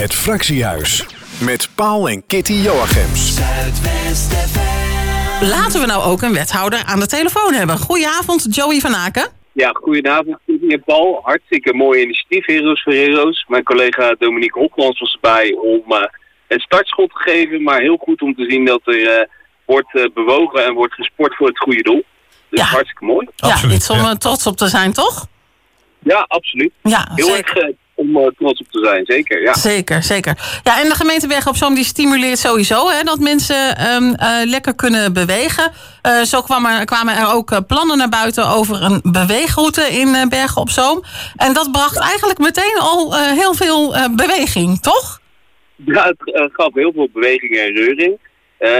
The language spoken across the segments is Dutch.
Het Fractiehuis. Met Paul en Kitty Joachims. Laten we nou ook een wethouder aan de telefoon hebben. Goedenavond, Joey van Aken. Ja, goedenavond meneer Paul. Hartstikke mooi initiatief, Heroes voor Heroes. Mijn collega Dominique Hopmans was erbij om uh, het startschot te geven. Maar heel goed om te zien dat er uh, wordt uh, bewogen en wordt gesport voor het goede doel. Dus Ja. hartstikke mooi. Ja, iets om eh, trots op te zijn, toch? Ja, absoluut. Ja, Heel zeker. erg eh, om eh, trots op te zijn, zeker. Ja. Zeker, zeker. Ja, en de gemeente Bergen op Zoom die stimuleert sowieso hè, dat mensen ehm, eh, lekker kunnen bewegen. Eh, zo kwam er, kwamen er ook plannen naar buiten over een beweegroute in Bergen op Zoom. En dat bracht eigenlijk meteen al heel veel beweging, toch? Ja, het gaf heel veel beweging en reuring.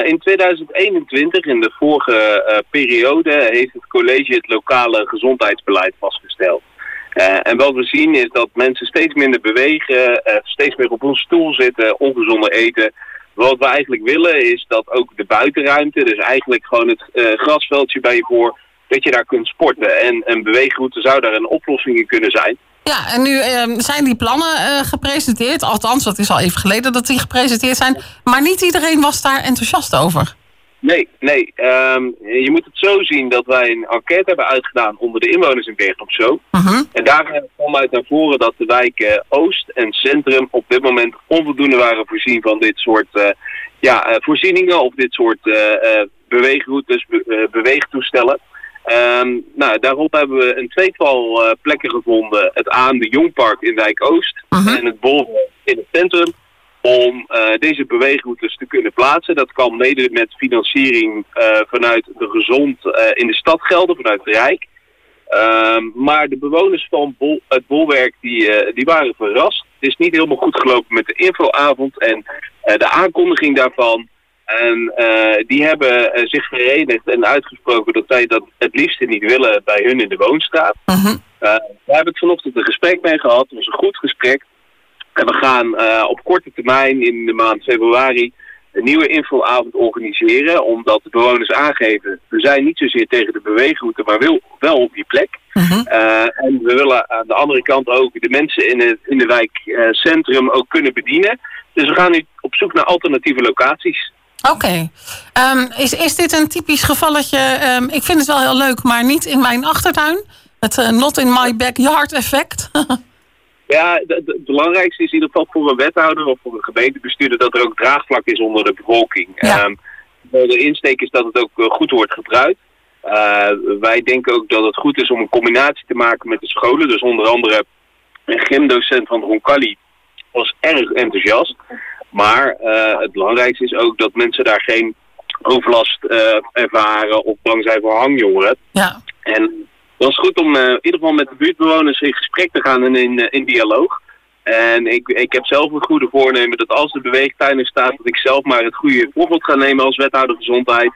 In 2021, in de vorige periode, heeft het college het lokale gezondheidsbeleid vastgesteld. Eh, en wat we zien is dat mensen steeds minder bewegen, eh, steeds meer op een stoel zitten, ongezonder eten. Wat we eigenlijk willen is dat ook de buitenruimte, dus eigenlijk gewoon het eh, grasveldje bij je voor, dat je daar kunt sporten. En een beweegroute zou daar een oplossing in kunnen zijn. Ja, en nu zijn die plannen gepresenteerd. Althans, dat is al even geleden dat die gepresenteerd zijn. Maar niet iedereen was daar enthousiast over. Nee, nee. ehm, je moet het zo zien dat wij een enquête hebben uitgedaan onder de inwoners in Bergen op Zoom. Mhm. En daar kwam uit naar voren dat de wijken Oost en Centrum op dit moment onvoldoende waren voorzien van dit soort eh, ja, eh, voorzieningen of dit soort eh, eh, beweegroutes, be- eh, beweegtoestellen. Ehm, nou, daarop hebben we een tweetal eh, plekken gevonden. Het Aan de Jongpark in Wijk Oost Mhm. en het Bolwerk in het centrum. Om eh, deze beweegroutes te kunnen plaatsen. Dat kan mede met financiering eh, vanuit de gezond eh, in de stad gelden, vanuit het Rijk. Ehm, maar de bewoners van Bol- het bolwerk die, die waren verrast. Het is niet helemaal goed gelopen met de infoavond en de aankondiging daarvan. En die hebben zich verenigd en uitgesproken dat zij dat het liefste niet willen bij hun in de woonstraat. Mhm. Uh, daar heb ik vanochtend een gesprek mee gehad. Het was een goed gesprek. En we gaan eh, op korte termijn in de maand februari een nieuwe infoavond organiseren. Omdat de bewoners aangeven, we zijn niet zozeer tegen de beweegroute, maar wel, wel op die plek. Mhm. Eh, en we willen aan de andere kant ook de mensen in, het, in de wijk eh, centrum ook kunnen bedienen. Dus we gaan nu op zoek naar alternatieve locaties. Oké. Ehm, is, is dit een typisch gevalletje? ehm, ik vind het wel heel leuk, maar niet in mijn achtertuin. Het not in my backyard effect. Ja, het belangrijkste is in ieder geval voor een wethouder of voor een gemeentebestuurder dat er ook draagvlak is onder de bevolking. Ja. Ehm, de insteek is dat het ook eh, goed wordt gebruikt. Eh, wij denken ook dat het goed is om een combinatie te maken met de scholen. Dus onder andere een gymdocent van Roncalli was erg enthousiast. Maar eh, het belangrijkste is ook dat mensen daar geen overlast ervaren of bang zijn voor hangjongeren. ja. En dat is goed om eh, in ieder geval met de buurtbewoners in gesprek te gaan en in, eh, in dialoog. En ik, ik heb zelf een goede voornemen dat als de beweegtuin er staat, dat ik zelf maar het goede voorbeeld ga nemen als wethouder gezondheid.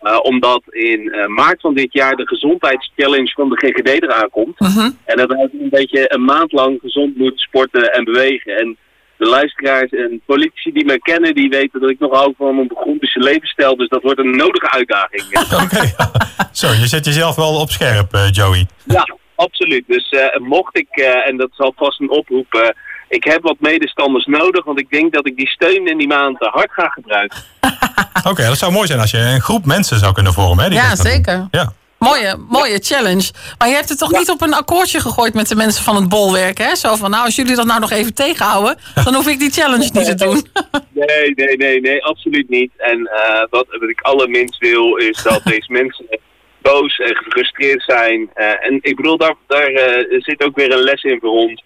Eh, omdat in maart van dit jaar de gezondheidschallenge van de GGD eraan komt. Mhm. En dat wij een beetje een maand lang gezond moeten sporten en bewegen. En de luisteraars en politici die me kennen, die weten dat ik nog hou van een grondische levensstijl. Dus dat wordt een nodige uitdaging. Oké. Zo, je zet jezelf wel op scherp, eh, Joey. Ja, absoluut. Dus eh, mocht ik, eh, en dat zal vast een oproep, eh, ik heb wat medestanders nodig, want ik denk dat ik die steun in die maand hard ga gebruiken. Oké, dat zou mooi zijn als je een groep mensen zou kunnen vormen. Hè, die Ja, doen. zeker. Ja. Mooie, mooie challenge. Maar je hebt het toch niet op een akkoordje gegooid met de mensen van het bolwerk, hè? Zo van, nou, als jullie dat nou nog even tegenhouden, dan hoef ik die challenge niet te doen. Nee, nee, nee, nee, absoluut niet. En eh, wat, wat ik allerminst wil, is dat deze mensen boos en gefrustreerd zijn. Eh, en ik bedoel, daar, daar eh, zit ook weer een les in voor ons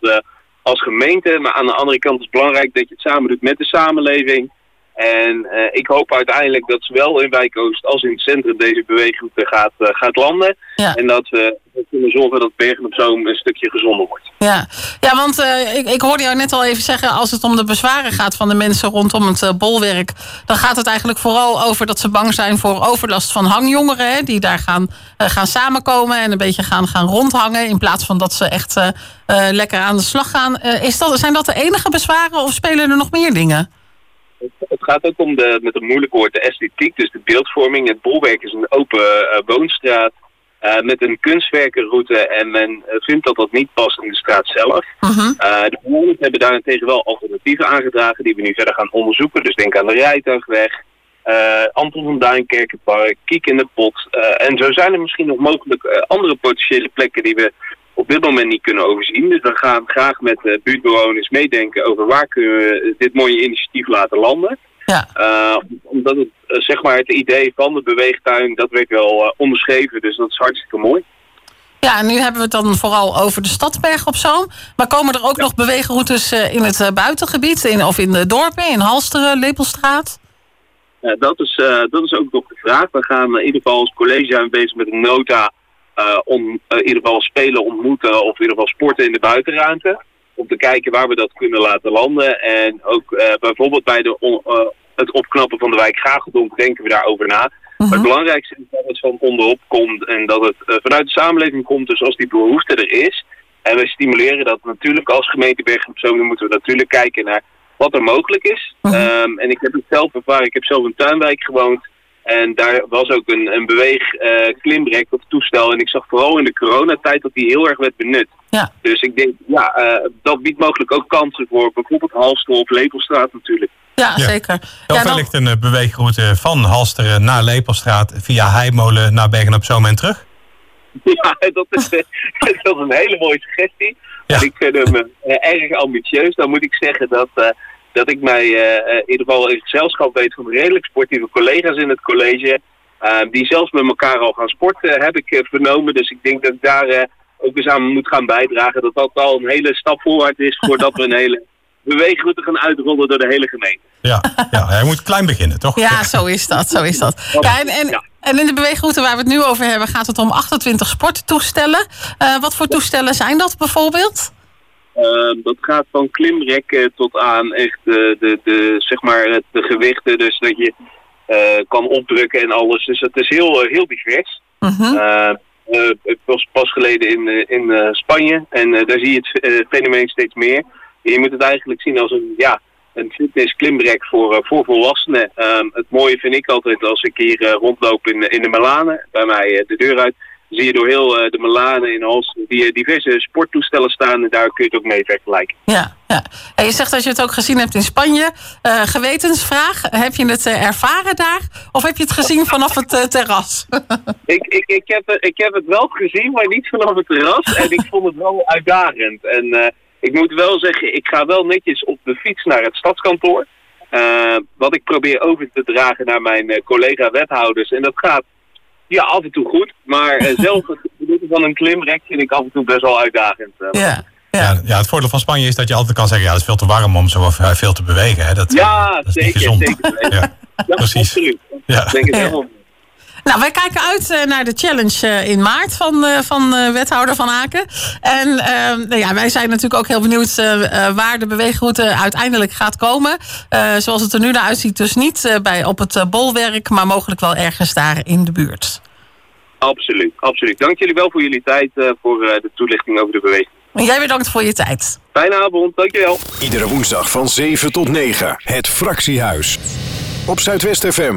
als gemeente. Maar aan de andere kant is het belangrijk dat je het samen doet met de samenleving. En eh, ik hoop uiteindelijk dat zowel in Wijk Oost als in het centrum deze beweegroute gaat, eh, gaat landen. Ja. En dat we kunnen zorgen dat Bergen op Zoom een stukje gezonder wordt. Ja, ja want eh, ik, ik hoorde jou net al even zeggen... als het om de bezwaren gaat van de mensen rondom het bolwerk... dan gaat het eigenlijk vooral over dat ze bang zijn voor overlast van hangjongeren... Hè, die daar gaan, gaan samenkomen en een beetje gaan, gaan rondhangen... in plaats van dat ze echt lekker aan de slag gaan. Is dat, zijn dat de enige bezwaren of spelen er nog meer dingen? Het gaat ook om de, met een moeilijk woord, de esthetiek, dus de beeldvorming. Het bolwerk is een open eh, woonstraat eh, met een kunstwerkenroute en men eh, vindt dat dat niet past in de straat zelf. Mhm. De bewoners hebben daarentegen wel alternatieven. alternatieven aangedragen die we nu verder gaan onderzoeken. Dus denk aan de Rijtuigweg, uh, Anton van Duin, Kerkenpark, Kiek in de Pot. Uh, en zo zijn er misschien nog mogelijk uh, andere potentiële plekken die we op dit moment niet kunnen overzien. Dus we gaan graag met uh, buurtbewoners meedenken over waar kunnen we dit mooie initiatief laten landen. Ja. Uh, omdat het, uh, zeg maar het idee van de beweegtuin, dat werd wel onderschreven. Dus dat is hartstikke mooi. Ja, en nu hebben we het dan vooral over de Stadsberg op Zoom. Maar komen er ook ja. nog beweegroutes in het buitengebied? In, of in de dorpen, in Halsteren, Lepelstraat? dat, is, dat is ook nog de vraag. We gaan in ieder geval als college zijn bezig met een nota om uh, in ieder geval spelen ontmoeten of in ieder geval sporten in de buitenruimte. Om te kijken waar we dat kunnen laten landen. En ook uh, bijvoorbeeld bij de on, het opknappen van de wijk Gageldonk denken we daarover na. Maar het belangrijkste is dat het van onderop komt en dat het vanuit de samenleving komt. Dus als die behoefte er is. En we stimuleren dat natuurlijk als gemeente Bergen op Zoom. Dan moeten we natuurlijk kijken naar wat er mogelijk is. Um, en ik heb het zelf ervaren. Ik heb zelf in een tuinwijk gewoond. En daar was ook een, een beweeg uh, klimbrek of toestel. En ik zag vooral in de coronatijd dat die heel erg werd benut. Ja. Dus ik denk, ja, uh, dat biedt mogelijk ook kansen voor bijvoorbeeld Halster of Lepelstraat natuurlijk. Ja, ja. zeker. Ja, dan... wellicht een beweegroute van Halsteren naar Lepelstraat via Heimolen naar Bergen op Zoom en terug? Ja, dat is, dat is een hele mooie suggestie. Ja. Ik vind hem uh, erg ambitieus. Dan moet ik zeggen dat dat ik mij uh, in ieder geval in gezelschap weet van redelijk sportieve collega's in het college. Uh, die zelfs met elkaar al gaan sporten, heb ik uh, vernomen. Dus ik denk dat ik daar ook eens aan moet gaan bijdragen. Dat dat al een hele stap voorwaarts is voordat we een hele beweegroute gaan uitrollen door de hele gemeente. Ja, ja, hij moet klein beginnen, toch? Ja, zo is dat. Zo is dat. Ja, en, en in de beweegroute waar we het nu over hebben gaat het om 28 sporttoestellen. wat voor toestellen zijn dat bijvoorbeeld? Uh, dat gaat van klimrekken tot aan echt de, de, de, zeg maar de gewichten. Dus dat je uh, kan opdrukken en alles. Dus het is heel, heel divers. Uh -huh. ik was pas geleden in, in Spanje en daar zie je het fenomeen steeds meer. Je moet het eigenlijk zien als een, ja, een fitness klimrek voor, voor volwassenen. het mooie vind ik altijd als ik hier rondloop in, in de Melanen, bij mij de deur uit zie je door heel uh, de Melanen in Hals die diverse sporttoestellen staan. En daar kun je het ook mee vergelijken. Ja, ja. En je zegt dat je het ook gezien hebt in Spanje. Uh, gewetensvraag, heb je het uh, ervaren daar? Of heb je het gezien vanaf het terras? ik, ik, ik, heb, ik heb het wel gezien, maar niet vanaf het terras. en ik vond het wel uitdagend. En ik moet wel zeggen, ik ga wel netjes op de fiets naar het stadskantoor. wat ik probeer over te dragen naar mijn collega-wethouders. En dat gaat ja, af en toe goed. Maar uh, zelf het benutten van een klimrek vind ik af en toe best wel uitdagend. Uh. Ja. Ja. ja, het voordeel van Spanje is dat je altijd kan zeggen... ja, het is veel te warm om zo veel te bewegen. Hè. Dat, ja, dat is zeker. zeker. ja, ja, precies. absoluut. Ja. Ik denk het helemaal. Nou, wij kijken uit naar de challenge in maart van, van wethouder Van Aken. En nou ja, wij zijn natuurlijk ook heel benieuwd waar de beweegroute uiteindelijk gaat komen. zoals het er nu naar uitziet, dus niet bij, op het bolwerk, maar mogelijk wel ergens daar in de buurt. Absoluut, absoluut. Dank jullie wel voor jullie tijd, voor de toelichting over de beweging. Jij bedankt voor je tijd. Fijne avond, dankjewel. Iedere woensdag van 7 tot 9, het Fractiehuis. Op Zuidwest FM.